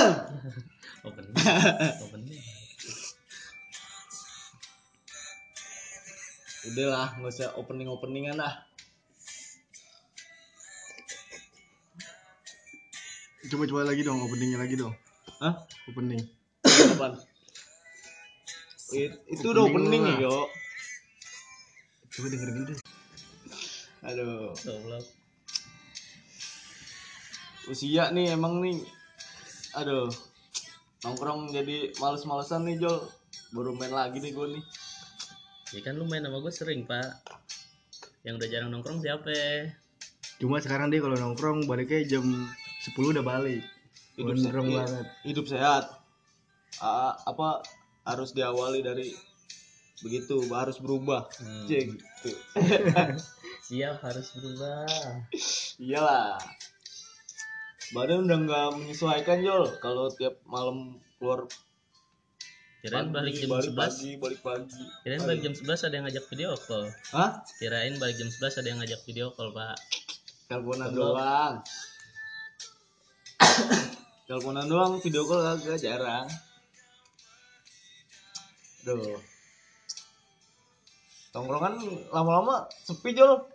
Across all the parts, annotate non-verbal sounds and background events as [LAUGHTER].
[LAUGHS] opening Udah lah, nggak usah opening openingan lah. Coba coba lagi dong openingnya lagi dong. Hah? Opening. Apaan? It- itu udah Opening opening ya, yo. Coba dengerin dulu deh. Aduh, usia nih emang nih. Aduh. Nongkrong jadi males-malesan nih, Jol. Baru main lagi nih gue nih. ya kan lu main sama gue sering pak yang udah jarang nongkrong siapa Cuma sekarang dia kalau nongkrong baliknya jam 10 udah balik. Hidup sehat. banget. Hidup sehat. Ah, apa harus diawali dari begitu, harus berubah. Hmm. Cek, gitu. [LAUGHS] siap harus berubah Iyalah. Badan udah nggak menyesuaikan Jol kalau tiap malam keluar kirain balik jam balik 11 pagi, balik pagi. kirain balik jam 11 ada yang ngajak video call Hah? kirain balik jam 11 ada yang ngajak video call pak Teleponan doang. [COUGHS] Teleponan doang, video call kagak jarang. Duh. Tongkrongan lama-lama sepi Jol.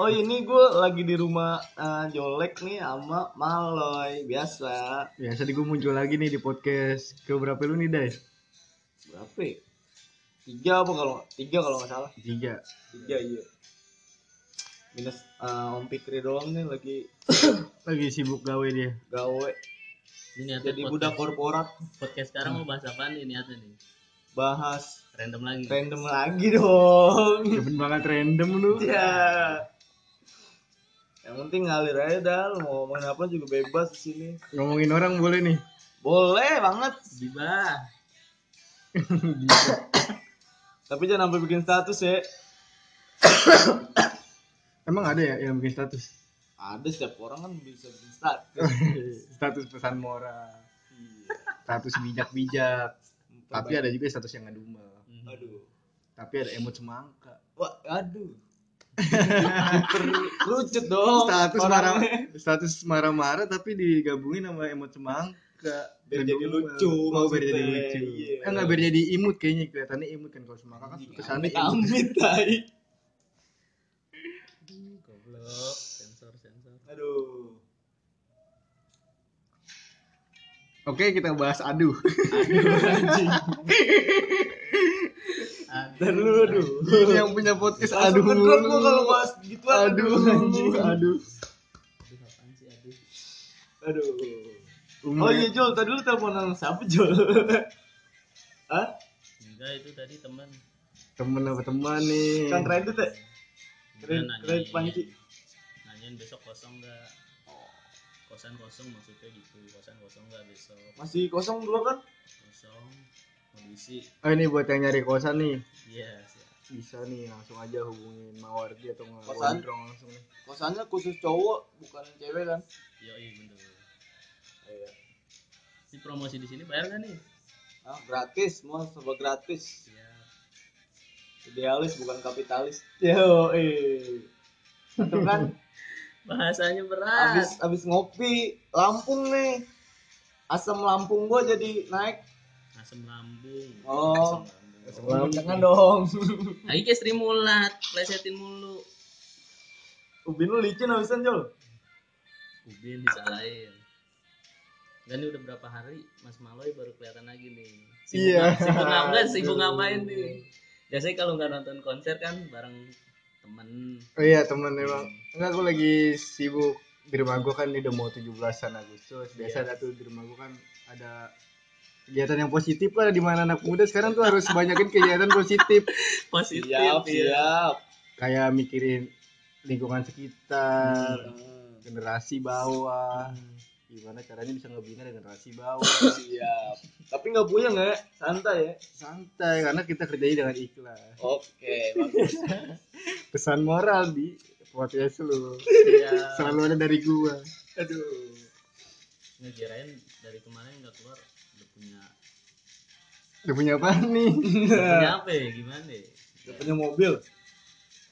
Oh ini gue lagi di rumah eh, Jolek nih sama Maloy biasa. Biasa di gue muncul lagi nih di podcast ke berapa lu nih, Dai? Berapa? ya? Tiga apa kalau tiga kalau nggak salah. Tiga. Tiga iya. Minus eh, Om Pikri doang nih lagi [COUGHS] Lagi sibuk gawe dia. gawe ini jadi podcast, budak korporat podcast sekarang mau bahas apaan nih niatnya nih bahas random lagi random lagi dong. Demen banget random lu. ya. Yang penting ngalir aja dah, lu mau ngomongin apa juga bebas di sini. Ngomongin orang boleh nih. Boleh banget, Giba [COUGHS] tapi jangan sampai bikin status ya. [COUGHS] Emang ada ya yang bikin status? Ada setiap orang kan bisa bikin status. [LAUGHS] status pesan moral, Iya. status bijak-bijak. Tapi ada juga status yang ngedumel. aduh. Tapi ada emot semangka. Wah, aduh. Lucut dong. status marah status marah-marah tapi digabungin sama emot semangka Biar jadi lucu oh biar jadi maksudnya. lucu Iya. eh nggak biar jadi imut kayaknya kelihatannya imut kan kalau semangka kan kesannya imut amit tai. goblok sensor sensor Aduh. Oke kita bahas aduh Dan lu aduh. Ini yang punya podcast Langsung aduh ngedrop gua kalau bahas gitu aduh anjing. aduh aduh apaan sih aduh Aduh. Umur- Oh iya Jol, tadi lu teleponan sama siapa Jol? [LAUGHS] Hah? enggak itu tadi teman temen apa teman nih Kang kredit ya? Enggak, Kredit, kredit panci. nanyain besok kosong nggak kosan kosong maksudnya gitu kosan kosong nggak besok Masih kosong dulu kan? kosong mau diisi oh ini buat yang nyari kosan nih iya siap bisa nih langsung aja hubungin Mawardi atau nggak Kosan? langsung nih Kosannya khusus cowok, bukan cewek kan? yoi bener Iya. ini promosi di sini bayar nggak nih Ah, gratis, semua serba gratis. siap Idealis bukan kapitalis. Yo, eh. Kan bahasanya berat abis abis ngopi Lampung nih. Asam Lampung gua jadi naik. asam lambung Oh. asam lambung. Jangan dong. [LAUGHS] lagi kayak Sri Mulat plesetin mulu Ubin lu licin abisan Jol. Ubin disalahin Dan ini udah berapa hari Mas Maloy baru kelihatan lagi nih. Sibuk ngap- Sibuk ngapain? Sibuk ngapain nih? Biasanya kalau nggak nonton konser kan bareng temen. oh iya temen emang enggak gue lagi sibuk. Di rumah gue kan ini udah mau 17-an Agustus. Biasa ada tuh di rumah gue kan ada kegiatan yang positif lah. Di mana anak muda sekarang tuh harus banyakin kegiatan [LAUGHS] positif. Positif Siap, ya. siap. kayak mikirin lingkungan sekitar Hmm. generasi bawah gimana caranya bisa ngebina generasi bawah [LAUGHS] Siap. Tapi nggak punya nggak? Santai ya. santai karena kita kerjanya dengan ikhlas Oke, [LAUGHS] bagus. pesan moral di podcast lu Iya. selalu ada dari gua Aduh. Ngekirain dari kemarin nggak keluar udah punya udah punya apa nih udah punya apa ya? Gimana ya? Udah punya mobil.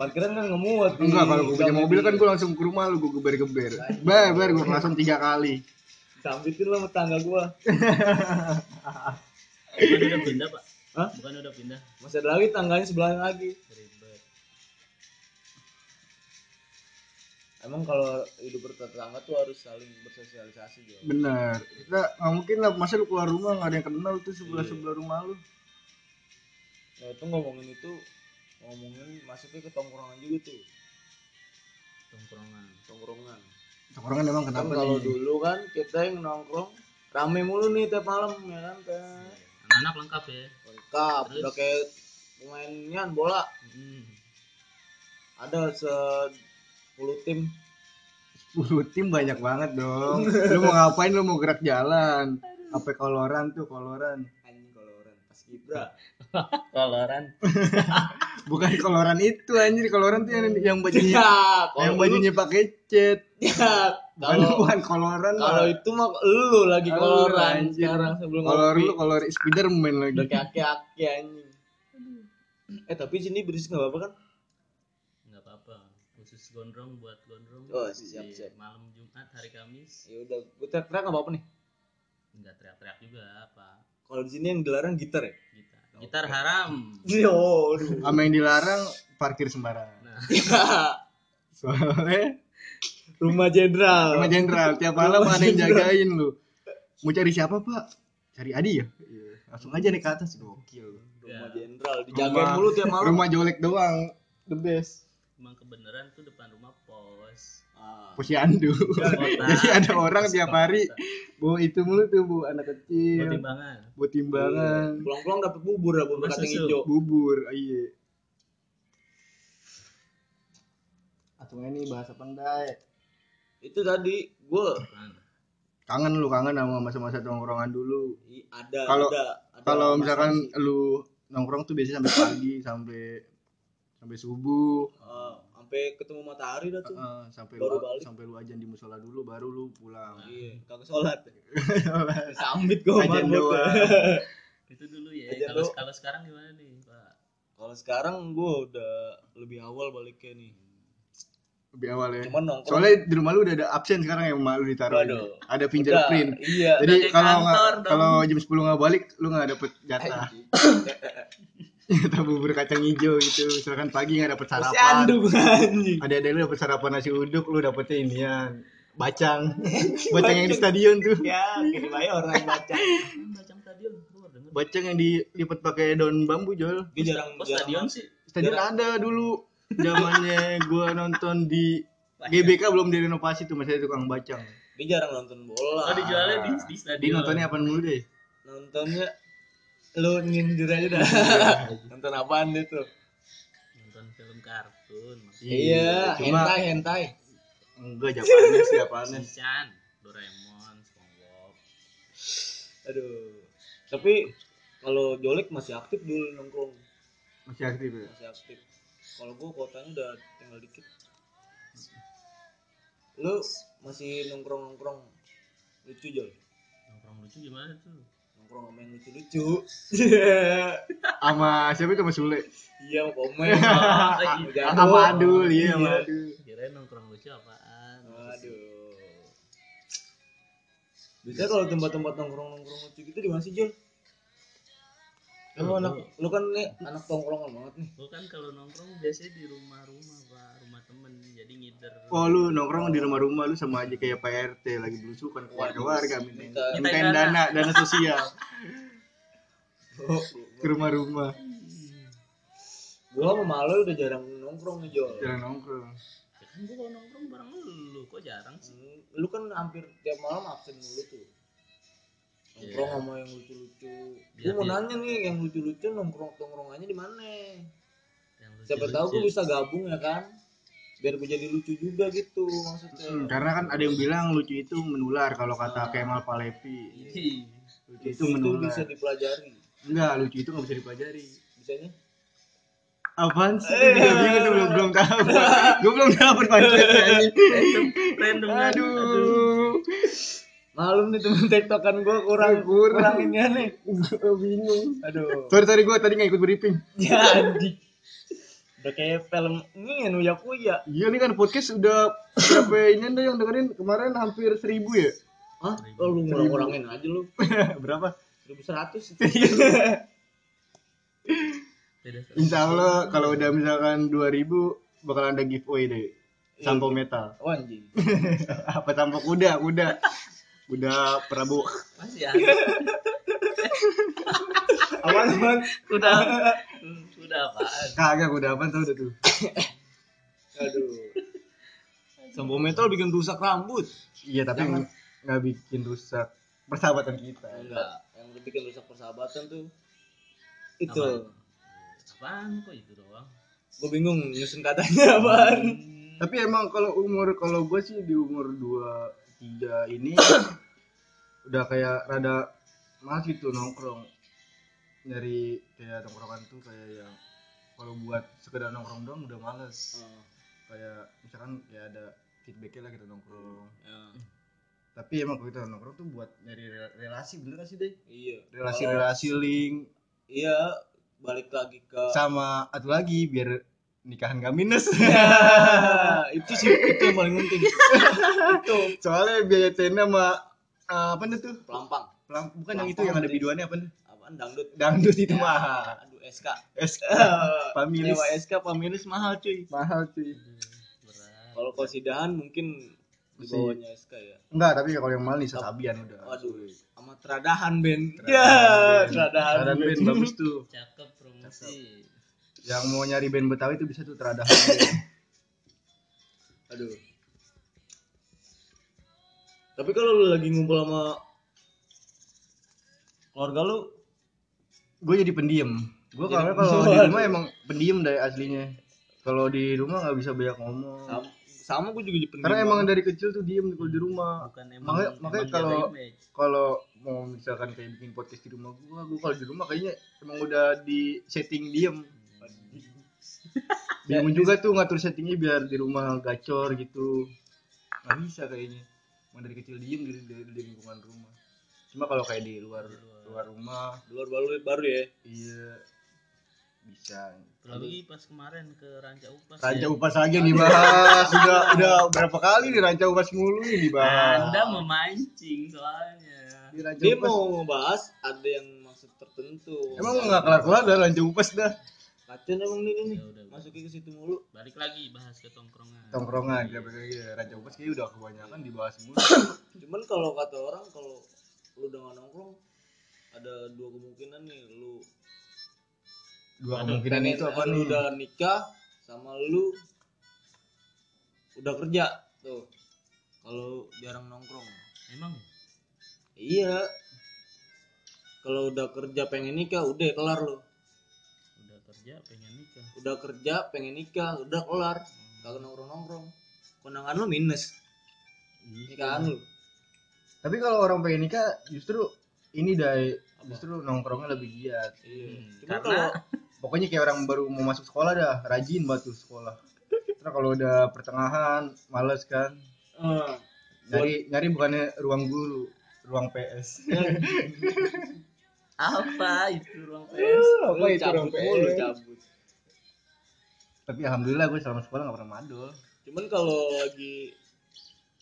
Parkiran kan nggak muat. enggak kalau gua punya mobil kan gua langsung ke rumah lu gua geber-geber bar bar gua langsung tiga kali Sambitin lo sama tangga gua. Bukan udah pindah pak? Hah? Bukan udah pindah. Masih ada lagi tangganya sebelahnya lagi. Ribet. Emang kalau hidup bertetangga tuh harus saling bersosialisasi Jo. bener kita nggak mungkin lah masa lu keluar rumah nggak ada yang kenal tuh sebelah Iya. sebelah rumah lu Nah itu ngomongin itu ngomongin masuknya ke tongkrongan juga tuh. Tongkrongan. Tongkrongan. tongkrongan emang Kan kenapa kalau nih dulu kan kita yang nongkrong rame mulu nih tiap malam ya kan kayak Anak-anak lengkap ya. lengkap Terus? udah kayak pemainnya bola Hmm. ada se 10 tim 10 tim banyak banget dong lu mau ngapain lu mau gerak jalan apa koloran tuh koloran anjing kalau orang pas kibra [LAUGHS] Koloran. [LAUGHS] bukan koloran itu anjir koloran tuh yang yang bajunya [LAUGHS] ya yang bajunya pakai cat ya bukan kalau bukan koloran kalau lah itu mah lu lagi koloran anjir. sekarang sebelum kolor ngopi lu kolor Spiderman udah lagi kayak aki-aki anjing eh tapi sini berisik nggak apa-apa kan Enggak apa-apa. Khusus gondrong buat gondrong. Oh, siap, Di siap. Malam Jumat, hari Kamis. ya udah gue teriak-teriak nggak apa-apa nih Enggak teriak-teriak juga apa. kalau di sini yang dilarang gitar ya Gitar. Haram. Yo, sama yang dilarang parkir sembarangan Nah, [LAUGHS] soalnya rumah jenderal. Sama jenderal tiap malam ada yang jagain lu. Mau cari siapa pak? Cari Adi ya? Iya. langsung aja nih ke atas. Gokil. Rumah jenderal dijagain Rumah- mulu tiap malam. rumah jolek doang. The best. Emang kebenaran tuh depan rumah. Ah. Posyandu. Jadi ada orang tiap hari bawa itu mulu tuh bu anak Buat kecil timbangan. buat timbangan. Pulang-pulang dapet bubur ya bubur kacang hijau. Bubur iya. Atau ini bahasa pendai itu tadi gue kangen. Lu kangen sama masa-masa tongkrongan dulu. Ada Kalau- ada, kalau mas- misalkan lu nongkrong tuh biasanya sampai pagi sampai sampai subuh. Ah, sampai ketemu matahari dah tuh. Heeh, sampai Baru lu balik. sampai lu ajan di musola dulu baru lu pulang. Iya kagak sholat. Sambit gue Ajan doang. [LAUGHS] Itu dulu ya. Kalau kalau sekarang gimana nih, Pak? kalau sekarang gue udah lebih awal baliknya nih. Lebih awal ya. Cuman nongkrong. Soalnya di rumah lu udah ada absen sekarang yang emak lu ditaruh Waduh. ada Udah, fingerprint iya. Jadi kalau kalau jam 10 nggak balik lu nggak dapet jatah atau bubur kacang hijau gitu. Misalkan pagi nggak dapet sarapan. ada ada lu dapet sarapan nasi uduk lu dapetnya inian bacang. [LAUGHS] Bacang. Yang di stadion tuh. Ya dibayar orang baca Apaan Bacang. Stadion, bacang yang dilipat pakai daun bambu jol. Dia jarang Kok jarang stadion sih? stadion ada dulu. [LAUGHS] Zamannya gua nonton di GBK belum direnovasi tuh masih ada tukang bacang. Dia jarang nonton bola. Oh, dijualnya di, di stadion. dia nontonnya apa dulu deh? Nontonnya lu nyindir aja dah. [LAUGHS] Nonton apaan dia tuh? Nonton film kartun. iya cuma hentai hentai. Enggak Japanes Japanes [LAUGHS] Shinchan, Doraemon, SpongeBob. aduh. Tapi kalau Jolek masih aktif dulu nongkrong. Masih aktif ya? Masih aktif. Kalau gua kotanya udah tinggal dikit. Lu masih nongkrong nongkrong lucu Jol. Nongkrong lucu gimana tuh? Nongkrong sama yang lucu lucu [LAUGHS] sama siapa itu Mas Sule iya mau komen sama Adul [LAUGHS] iya sama Iya. Adul Kirain nongkrong lucu apaan? aduh bisa kalau tempat-tempat nongkrong nongkrong lucu gitu di mana sih Jol Lu anak lu kan nih anak tongkrongan banget nih Gua kan kalau nongkrong biasanya di rumah-rumah, Pak. Rumah temen. Jadi ngider. oh lu nongkrong di rumah-rumah lu sama aja kayak Pak RT lagi belusukan ke warga-warga mintain Minta- dana dana sosial Oh, [LAUGHS] ke rumah-rumah gua sama Malo udah jarang nongkrong nih Jol jarang nongkrong Ya kan gua kalau nongkrong bareng lu. Kok jarang sih? Hmm, lu kan hampir tiap malam absen mulu tuh nongkrong Iya. sama yang lucu-lucu. Gua mau nanya nih yang lucu-lucu nongkrong nongkrongannya di mana? Yang siapa tahu gua bisa gabung ya kan? Biar gua jadi lucu juga gitu maksudnya. Hmm, karena kan ada yang bilang lucu itu menular kalau kata Kemal Palevi. Ih, lucu lucu itu itu menular. bisa dipelajari. Enggak lucu itu nggak bisa dipelajari. Bisanya? Apaan sih? Gue juga bingung tuh belum belum tahu. Gue belum dapet pancetannya Random, random kan? aduh malum nih temen tektokan gua kurang Kurang. ini nih. Gue bingung. Aduh. Sorry sorry gue tadi nggak ikut briefing. Ya anjing. Udah kayak film ini ya Nuya Kuya iya nih kan podcast udah berapa ini ada yang dengerin? Kemarin hampir seribu ya? Hah? Oh, lu ngurang-ngurangin aja lu. [LAUGHS] berapa? 1100. Beda [LAUGHS] Insya Allah kalau udah misalkan 2000 bakal ada giveaway deh. Sampo metal. Oh, anjing. [LAUGHS] apa sampo kuda? Kuda kuda Prabowo masih ada [LAUGHS] Aman, aman. udah udah apaan kagak kuda apa tuh udah tuh Aduh. Sampo metal bikin rusak rambut. iya tapi Jangan. nggak bikin rusak persahabatan kita Enggak, yang bikin rusak persahabatan tuh itu. Apaan? apaan kok itu doang Gue bingung nyusun katanya apaan. tapi emang kalau umur kalau gue sih di umur dua tiga ini [COUGHS] udah kayak rada mas gitu nongkrong. Nyari kayak nongkrongan tuh kayak yang kalau buat sekedar nongkrong doang udah males. Oh, kayak misalkan ya ada feedbacknya lah kita nongkrong. Ya. tapi emang kalau kita nongkrong tuh buat nyari rela- relasi bener gak sih deh Iya. relasi-relasi link. Iya, balik lagi ke sama atau lagi biar nikahan gak minus itu sih itu yang paling penting. itu soalnya biaya tenda sama uh, apa tuh pelampang. Pelang- bukan yang itu yang ada biduannya apa Apaan dangdut? dangdut itu mahal Aduh, SK. es [LAUGHS] pamilis Nyewa SK pemilis mahal cuy. mahal cuy berat Kalau kosidahan mungkin di bawahnya SK ya. enggak tapi kalau yang mahal nih sabian udah Waduh, sama teradahan Ben. Teradahan Ya, Ben. teradahan. Teradahan Ben bagus tuh cakep promosi yang mau nyari band betawi itu bisa tuh teradahan Ben. [COUGHS] Aduh. Tapi kalau lu lagi ngumpul sama keluarga lu, gue jadi pendiam. Gue Jadi- kalau kalau di rumah emang pendiam dari aslinya. Kalau di rumah nggak bisa banyak ngomong. Sama, sama gue juga jadi pendiam. karena emang dari kecil tuh diem kalau di rumah. Bukan emang Makanya- emang makanya kalau- kalau mau misalkan kayak bikin podcast di rumah gue gue kalau di rumah kayaknya emang udah di setting diem diem juga tuh ngatur settingnya biar di rumah gacor gitu. Nggak bisa kayaknya. Emang dari kecil diem di, di, di lingkungan rumah. Cuma kalau kayak di luar luar rumah. Di luar baru baru ya. iya. Bisa. Terlebih pas kemarin ke Ranca Upas Ranca ya. Upas aja yang dibahas. [LAUGHS] Udah udah berapa kali nih Ranca Upas mulu nih dibahas? Anda memancing soalnya. di Ranca Dia Upas. mau ngebahas ada yang maksud tertentu. emang nggak kelar kelar dah Ranca Upas dah Kacen emang nih nih. Ya. Masukin ke situ mulu. Balik lagi bahas ke tongkrongan. tongkrongan ya ya Ranca Upas kayaknya udah kebanyakan dibahas mulu. [COUGHS] Cuman kalau kata orang kalau lu udah nggak nongkrong ada dua kemungkinan nih lu dua Aduh, kemungkinan itu apa lu nih? udah nikah sama lu udah kerja tuh. Kalau jarang nongkrong. Emang? Iya. Kalau udah kerja pengen nikah udah kelar lu. udah kerja pengen nikah. udah kerja pengen nikah udah kelar. Kagak nongkrong nongkrong kondangan lu minus. Nikahan lu. Tapi kalau orang pengen nikah justru ini dai justru nongkrongnya lebih giat. Iya. Hmm, karena kalau pokoknya kayak orang baru mau masuk sekolah dah rajin batu sekolah. Terus kalau udah pertengahan males kan. Eh, nyari nyari bukannya ruang guru ruang PS [LAUGHS] apa itu ruang PS? apa lu itu ruang cabut mulu PS cabut. Tapi alhamdulillah gue selama sekolah gak pernah madol cuman kalau lagi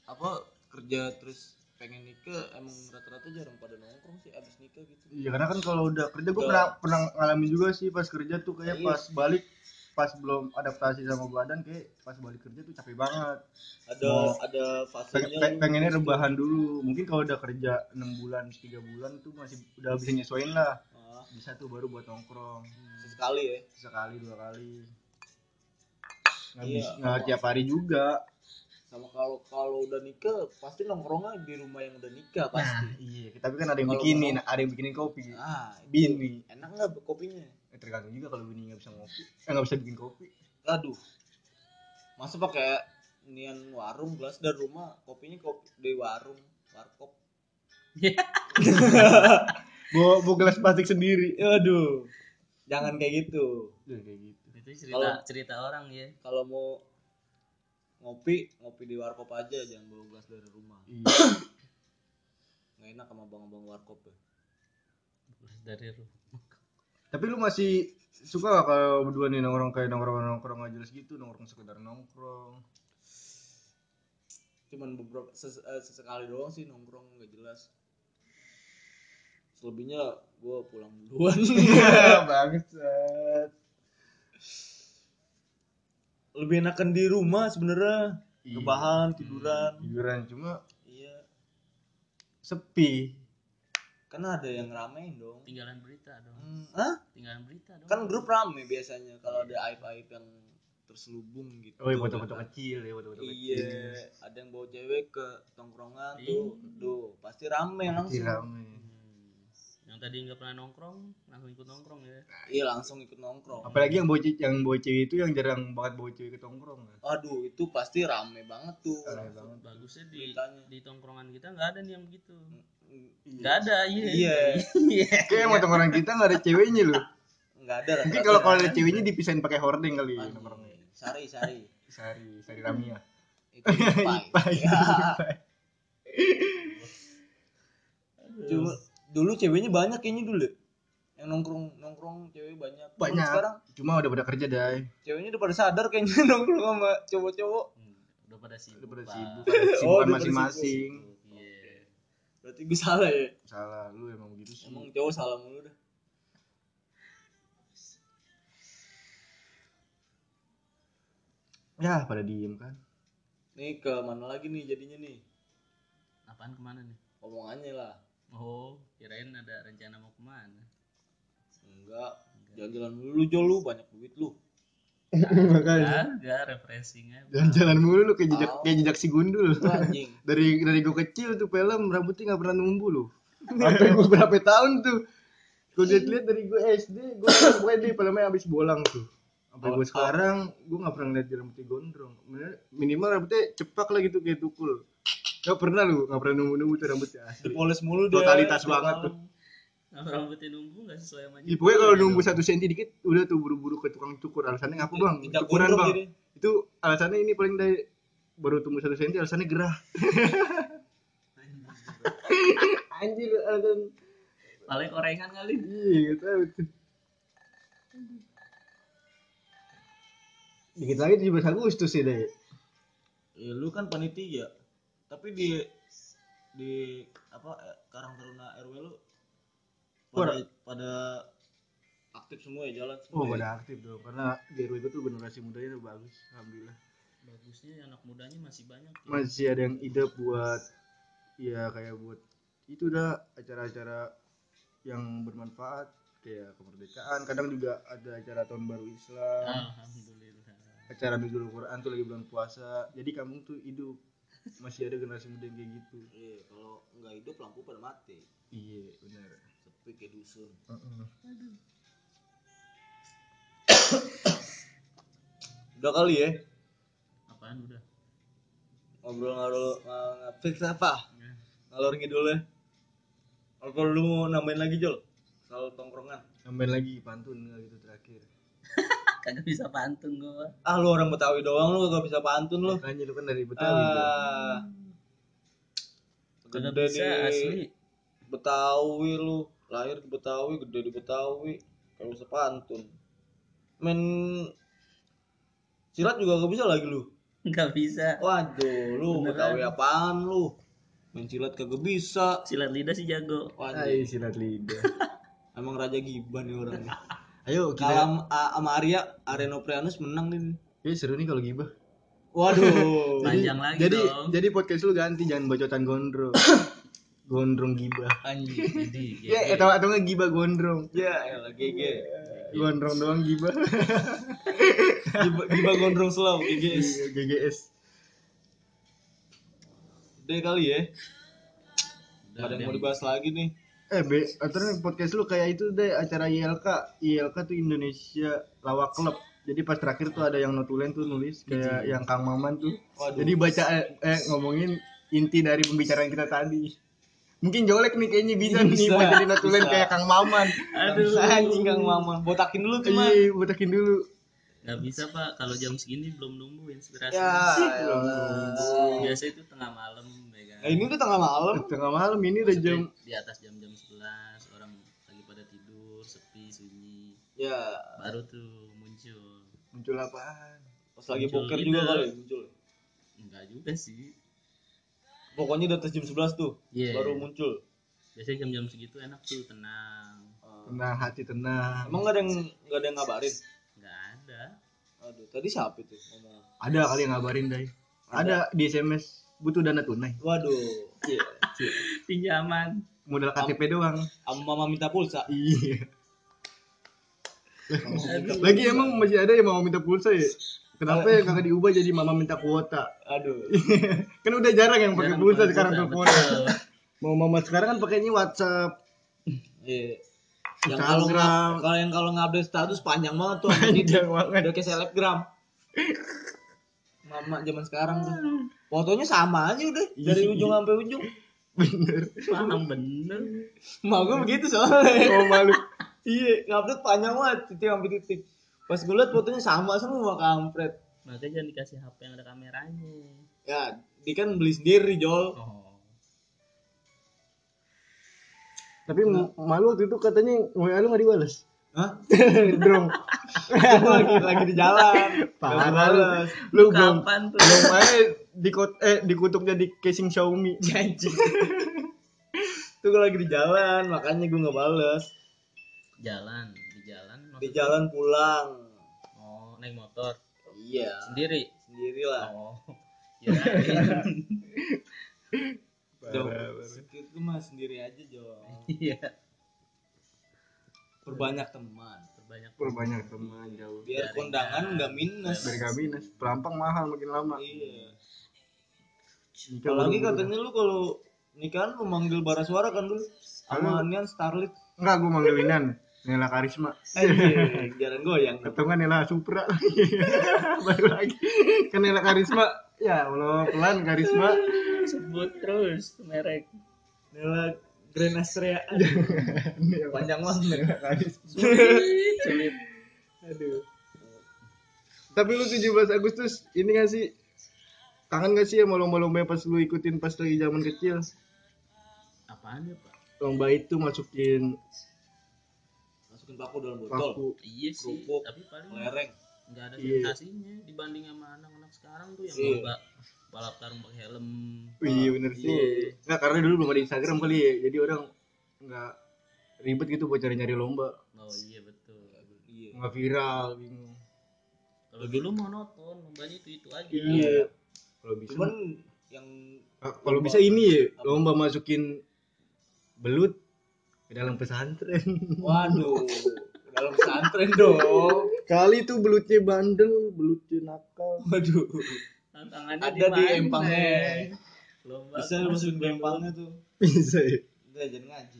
apa kerja terus pengen nikah emang rata-rata jarang pada nongkrong sih abis nikah gitu. Iya karena kan kalau udah kerja gue pernah pernah ngalamin juga sih pas kerja tuh kayak Iya. pas balik pas belum adaptasi sama badan kayak pas balik kerja tuh capek banget. Ada Mau- ada fasenya peng- pengennya rebahan dulu. Mungkin kalau udah kerja enam bulan tiga bulan tuh masih udah bisa nyesuaiin lah. Ah, bisa tuh baru buat nongkrong. Sesekali ya? Sekali dua kali. Nggak Iya. nggak tiap hari juga. Sama kalau kalau udah nikah pasti nongkrongnya di rumah yang udah nikah nah pasti. iya tapi kan ada yang bikinin ada yang bikinin kopi. Ah bini. enak nggak kopinya tergantung juga kalau bini nggak bisa ngopi. Eh nggak bisa bikin kopi. Aduh. Masa pakai nian warung gelas dari rumah kopinya kopi di warung warkop. [LAUGHS] Bawa bawa gelas plastik sendiri. Aduh. Jangan kayak gitu. Udah kayak gitu. Itu cerita Kalau- cerita orang ya. kalau mau ngopi ngopi di warkop aja jangan bawa gelas dari rumah. Iya. [COUGHS] Nggak enak sama abang-abang warkop ya. Dari rumah. Tapi lu masih suka gak kalau berdua nih nongkrong kayak nongkrong nongkrong aja jelas gitu nongkrong sekedar nongkrong? Cuman beberapa ses- eh, sesekali doang sih nongkrong nggak jelas. Selebihnya gue pulang duluan. [LAUGHS] Bangsat. Lebih enakan di rumah sebenarnya. Iya. rebahan tiduran. Tiduran cuma iya. sepi karena ada yang ramein dong tinggalan berita dong Hmm, Hah? tinggalan berita dong kan grup rame biasanya kalau ada aib aib yang terselubung gitu oh iya foto-foto kecil ya foto-foto iya kecil ada yang bawa cewek ke tongkrongan Iya. tuh tuh pasti rame langsung Kecil rame. Hmm. yang tadi nggak pernah nongkrong langsung ikut nongkrong ya iya langsung ikut nongkrong apalagi yang bawa yang bawa cewek itu yang jarang banget bawa cewek ke tongkrong kan aduh itu pasti rame banget tuh Rame banget. bagusnya di Beritanya. di tongkrongan kita nggak ada nih yang begitu Mm, nggak ada iya. Iya. iya. Kayak emang tongkrongan kita nggak ada ceweknya loh nggak ada mungkin kalau kalau ada ceweknya dipisahin pakai hording kali. Nongkrongnya sari sari. Sari sari ramia. Itu [LAUGHS] Ipai. [LAUGHS] cuma dulu ceweknya banyak kayaknya dulu. Yang nongkrong nongkrong cewek banyak. Banyak. sekarang cuma udah pada kerja dai. ceweknya udah pada sadar kayaknya [LAUGHS] nongkrong sama cowok-cowok. Hmm, udah pada sibuk udah pada sibuk pada Oh, udah pada masing-masing. iya berarti gue salah ya? Salah lu emang begitu sih. Emang cowok salah mulu dah. Ya pada diem kan. Nih ke mana lagi nih jadinya nih? Apaan ke mana nih? Omongannya lah. Oh kirain ada rencana mau ke mana? Enggak jalan-jalan mulu lu Jol, lu. Banyak duit lu [LAUGHS] makanya. Enggak, refreshing aja. jalan-jalan mulu lu kayak jejak Oh. kayak jejak si gundul. Anjing. [LAUGHS] Dari dari gue kecil tuh film rambutnya nggak pernah numbu lu [LAUGHS] sampai gue berapa tahun tuh. Gue liat-liat dari gue SD gue pokoknya di filmnya abis bolang tuh. Sampai gue sekarang gue nggak pernah ngeliat rambutnya gondrong. Minimal rambutnya cepak lah gitu kayak tukul. Gak pernah lu nggak pernah numbu numbu tuh rambutnya asli. Dipoles mulu deh Totalitas banget tuh. Kalau rambutnya nunggu nggak sesuai sama Ya, pokoknya kalau numbu satu senti dikit udah tuh buru-buru ke tukang cukur. Alasannya ngaku bang Tidak cukuran bang. jadi. itu alasannya ini paling dari baru tumbuh satu senti alasannya gerah. [LAUGHS] Anjir alasan Paling korengan kali. iya gak tuh dikit lagi 17 Agustus sih deh ya lu kan panitia. Tapi di di apa eh, Karang Taruna RW lu pada pada aktif semua ya jalan semua oh ya? pada aktif dong karena di RW gue tuh generasi mudanya udah bagus alhamdulillah Bagusnya anak mudanya masih banyak. ya. masih ada yang ide buat ya kayak buat itu dah acara-acara yang bermanfaat kayak kemerdekaan kadang juga ada acara tahun baru Islam Alhamdulillah. acara Nuzul Quran tuh lagi bulan puasa jadi kamu tuh hidup masih ada generasi muda yang kayak gitu iya kalau nggak hidup lampu pada mati iya benar kayak dusun. [COUGHS] Udah kali ya? Apaan udah? ngobrol-ngobrol nggak fix apa ngalor ngidul ya apa lu mau nambahin lagi Jol soal tongkrongan. Nambahin lagi pantun gitu terakhir. [LAUGHS] Kagak bisa pantun gua. ah lu orang Betawi doang lu gak bisa pantun lu. Makanya lu kan dari Betawi ah. Kagak bisa di asli. Betawi lu lahir di Betawi gede di Betawi kalau bisa pantun main silat juga gak bisa lagi lu Enggak bisa. waduh lu Beneran. Betawi apaan lu main silat kagak bisa Silat lidah sih jago. Ay, waduh silat lidah [LAUGHS] emang raja giban nih orang nih. [LAUGHS] ayo kita sama Arya Areno Prianus menang nih ya seru nih kalau gibah waduh [LAUGHS] Panjang lagi jadi dong. jadi podcast lu ganti jangan bacotan gondrong [COUGHS] gondrong gibah. Anjing [LAUGHS] ya atau atau nggak gibah gondrong? Ya GG gondrong doang gibah. [LAUGHS] Giba, giba gondrong slow GGS Iya, GGS deh kali ya. Ada yang mau dibahas lagi nih? Eh be atau podcast lu kayak itu deh acara ILK ILK tuh Indonesia Lawak Club. Jadi pas terakhir tuh ada yang notulen tuh nulis kayak yang Kang Maman tuh. Waduh. jadi baca eh, eh, ngomongin inti dari pembicaraan kita tadi mungkin Jolek nih kayaknya bisa, nih Bisa, buat jadi notulen bisa. kayak Kang Maman. Aduh. Anjing Kang Maman. Botakin dulu tuh mah iya botakin dulu. Nggak bisa pak. Kalau jam segini belum nunggu inspirasi. ya Belum elah. Biasa itu tengah malam ya kan. nah, ini udah tengah malam. Tengah malam ini udah jam di atas jam-jam 11 orang lagi pada tidur sepi sunyi. Ya. Baru tuh muncul. Muncul apaan? Pas lagi Muncul ide. juga kali muncul. Enggak juga sih pokoknya di atas jam 11 tuh Iya. baru muncul. Biasanya jam-jam segitu enak tuh tenang. Tenang hati tenang. Emang nggak ada yang nggak ada yang ngabarin? Nggak ada. Aduh tadi siapa itu? Ngomong ada kali yang ngabarin dai ada. Di sms butuh dana tunai. Waduh. Iya. [LAUGHS] Pinjaman. Modal KTP doang. sama mama minta pulsa. Iya. Lagi emang masih ada yang mau minta pulsa ya kenapa ya kagak diubah jadi mama minta kuota? Aduh. [LAUGHS] Kan udah jarang yang pakai pulsa sekarang betul. mau mama sekarang kan pakainya WhatsApp. Iya. Yang kalau kalau yang kalau ngupdate status panjang banget tuh panjang banget udah kayak selebgram. Mama zaman sekarang tuh. Fotonya sama aja udah dari ujung sampai ujung. Bener. Paham bener. Mak gue begitu soalnya. oh malu. Iya, ngupdate panjang banget titik sampai titik. Pas gue liat fotonya sama semua kampret. makanya jangan dikasih HP yang ada kameranya Ya, dia kan beli sendiri, Jol. oh tapi m- malu waktu itu katanya WA lu gak dibales Hah? [LAUGHS] drong [LAUGHS] lagi lagi di jalan. Parah lu. lu belum kapan tuh belum aja dikut eh dikutuk jadi casing Xiaomi [LAUGHS] Janji. Tuh gue lagi di jalan, makanya gue nggak bales. jalan di jalan Di maksudnya- jalan pulang. oh naik motor Iya. sendiri Sendiri lah. oh ya Jol. Itu mah sendiri aja, Jol. iya Perbanyak teman. terbanyak perbanyak teman jauh Biar kondangan nggak minus. dari gak minus perampang mahal makin lama Iya. Apalagi katanya lu kalau nikahan memanggil bara suara kan dulu sama Nian Starlit. enggak gue manggilinan Nela Karisma. Anjir, jarang goyang. atau enggak Nela Supra [LAUGHS] baru lagi. Kan Nela Karisma. Ya Allah pelan Karisma. Sebut terus merek. Nela Grand Astrea. Nela. Panjang banget. Karisma. Sulit. Aduh. Tapi lu 17 Agustus ini gak sih? Kangen gak sih sama lomba-lomba pas lu ikutin pas lagi zaman kecil? Apaan ya pak? Lomba itu masukin Masukin dalam botol. paku iya sih Kerupuk, tapi paling Lereng. nggak ada Iya. sensasinya dibanding sama anak-anak sekarang tuh yang Iya. lomba balap karung pakai helm Iya bener sih. Iya. Nggak karena dulu belum ada Instagram kali ya, jadi orang nggak ribet gitu buat cari-nyari lomba, oh iya betul Iya. nggak viral, bingung. kalau dulu monoton lombanya itu itu aja Iya. Kalau bisa, Cuman yang kalau bisa ini ya lomba masukin belut ke dalam pesantren. waduh, dalam pesantren dong. Kali itu belutnya bandel, belutnya nakal. Waduh. tantangannya Ada di empangnya. lomba Bisa lu masukin ke empangnya tuh. Bisa ya. Udah jangan ngaji.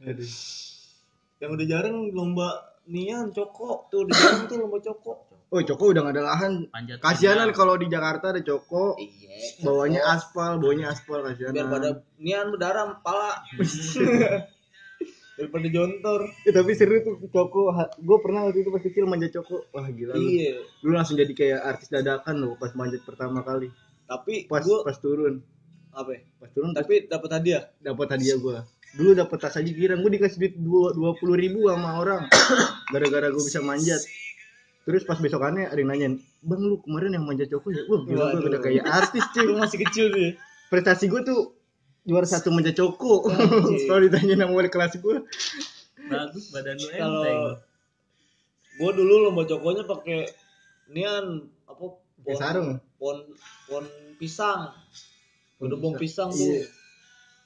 [LAUGHS] Aduh. yang udah jarang lomba nian coko tuh di jalan tuh lomba coko. Oh, Coko udah gak ada lahan. panjat Kasianan kalau di Jakarta ada Coko, Iya. bawahnya aspal, bawahnya aspal kasianan. biar pada nian berdarah pala. [LAUGHS] Daripada jontor. Eh, tapi seru tuh Coko. Gue pernah waktu itu pas kecil manja Coko. Wah gila lu. Iya. Lu langsung jadi kayak artis dadakan loh pas manjat pertama kali. Tapi Pas gua pas turun. apa? ya? Pas turun Tapi dapat hadiah. dapat hadiah gua. Dulu dapat tas aja girang. Gue dikasih duit dua dua puluh ribu sama orang. [COUGHS] Gara-gara gue bisa manjat. Terus pas besokannya ada yang nanyain, Bang lu kemarin yang manjat Coko ya? Wah gila gue udah kayak artis cuy. Lu masih kecil tuh. ya? Prestasi gue tuh juara satu manjat Coko. Kalau [LAUGHS] ditanya nama wali kelas gue. bagus badan lu enteng Kalau gua dulu lomba cokonya pakai nian apa Pakai sarung. pon pon pisang gedebong pisang tuh Iya.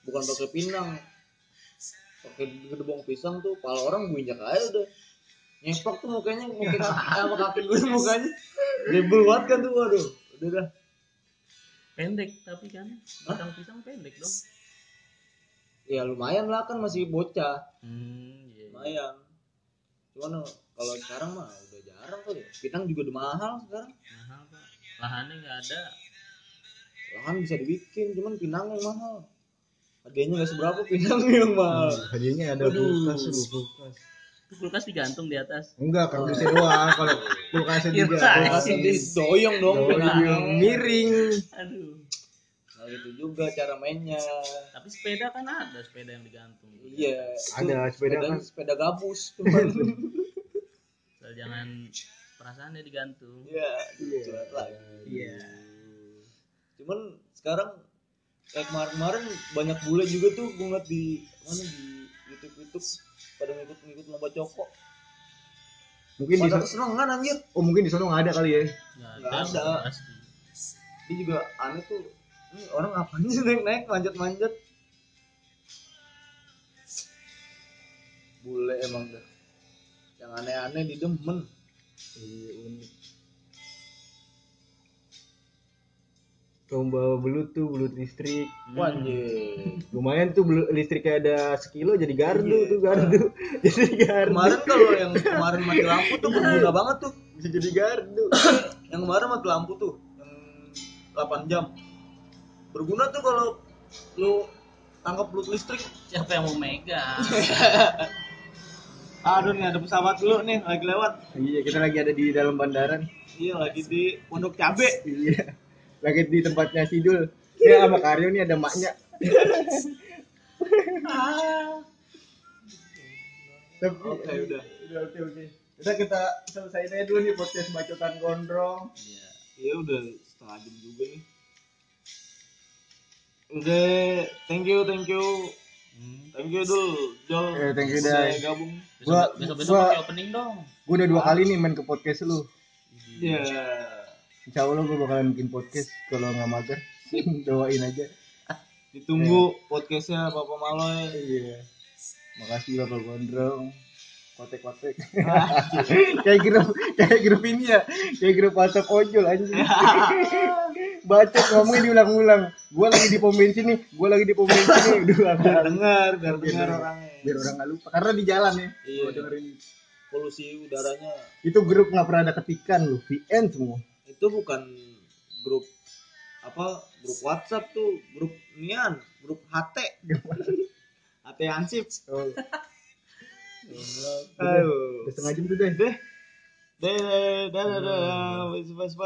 bukan pakai pinang pakai gedebong pisang tuh pala orang bunyak aja udah nyepak tuh mukanya mungkin sama kaki gue mukanya. Debel banget kan tuh waduh. Udah dah pendek tapi kan batang pisang pendek dong. Ya lumayan lah kan masih bocah. Hmm iya, iya. lumayan. Cuman kalau sekarang mah udah jarang kali ya. Pinang juga udah mahal sekarang. Mahal pak. Lahannya nggak ada. Lahan bisa dibikin cuman pinang yang mahal. Harganya nggak seberapa pinang yang mahal. Hadiahnya ada Aduh. kulkas. Itu kulkas digantung di atas. Enggak, kardusnya doang. Kalau kulkasnya Iya, juga. say. Kulkasnya didoyong dong. Oh, iya, miring. aduh. Nah gitu juga cara mainnya. Tapi sepeda kan ada sepeda yang digantung. Iya. Itu Ada sepeda kan. sepeda gabus Asal [LAUGHS] jangan perasaannya digantung. Iya curhat lagi. Iya. cuman sekarang kayak kemarin-kemarin banyak bule juga tuh gue ngeliat di mana di YouTube YouTube pada ngikut-ngikut lomba coko mungkin di so- kesenangan anjir oh mungkin di sono nggak ada kali ya Nggak Nggak ada. pasti. dia juga aneh tuh ini orang ngapain sih naik naik manjat manjat bule emang dah yang aneh-aneh di demen Iya, unik. Lomba belut tuh, belut listrik. Wanjir. Lumayan tuh belut listriknya ada sekilo jadi gardu Iya. tuh gardu. [LAUGHS] jadi gardu. kemarin kalau yang kemarin mati lampu tuh berguna [LAUGHS] banget tuh bisa jadi gardu. [COUGHS] yang kemarin mati lampu tuh yang 8 jam berguna tuh kalau lu tangkap belut listrik Siapa yang mau megang? [LAUGHS] Aduh nih ada pesawat dulu nih lagi lewat. iya, kita lagi ada di dalam bandara nih. Iya lagi di Pondok Cabe. Iya. Lagi di tempatnya Sidul. Ya sama Karyo nih ada maknya. Oke udah. udah oke oke. Udah kita selesaiin aja dulu nih podcast bacotan gondrong. Iya. Iya udah setengah jam juga nih. Udah, thank you, thank you. Thank you dul, Jol. Eh, thank you, Dai. gabung. Gua- Besok besok gua- pakai opening dong. Gue udah dua kali nih main ke podcast lu. Iya. Insya Allah gue bakalan bikin podcast kalau nggak mager. [LAUGHS] Doain aja. Ditunggu podcastnya Bapak Maloy. Iya. Makasih Bapak Gondrong. Kotek-kotek. [LAUGHS] kayak grup kayak grup ini ya. Kayak grup WhatsApp ojol anjing. [LAUGHS] Baca ngomongnya diulang-ulang. Gua lagi di pom bensin nih, gua lagi di pom bensin nih. Udah Biar dengar, biar dengar orangnya. biar orang nggak lupa karena di jalan ya. Iya. Gua dengerin. polusi udaranya Itu grup nggak pernah ada ketikan lu, VN semua. Itu bukan grup apa grup WhatsApp tuh grup nian grup HT Ate [LAUGHS] Ansip. Oh, Aduh. udah setengah jam tuh deh. Deh, deh, deh, deh, deh, deh, deh, deh, deh, deh, deh, deh, deh,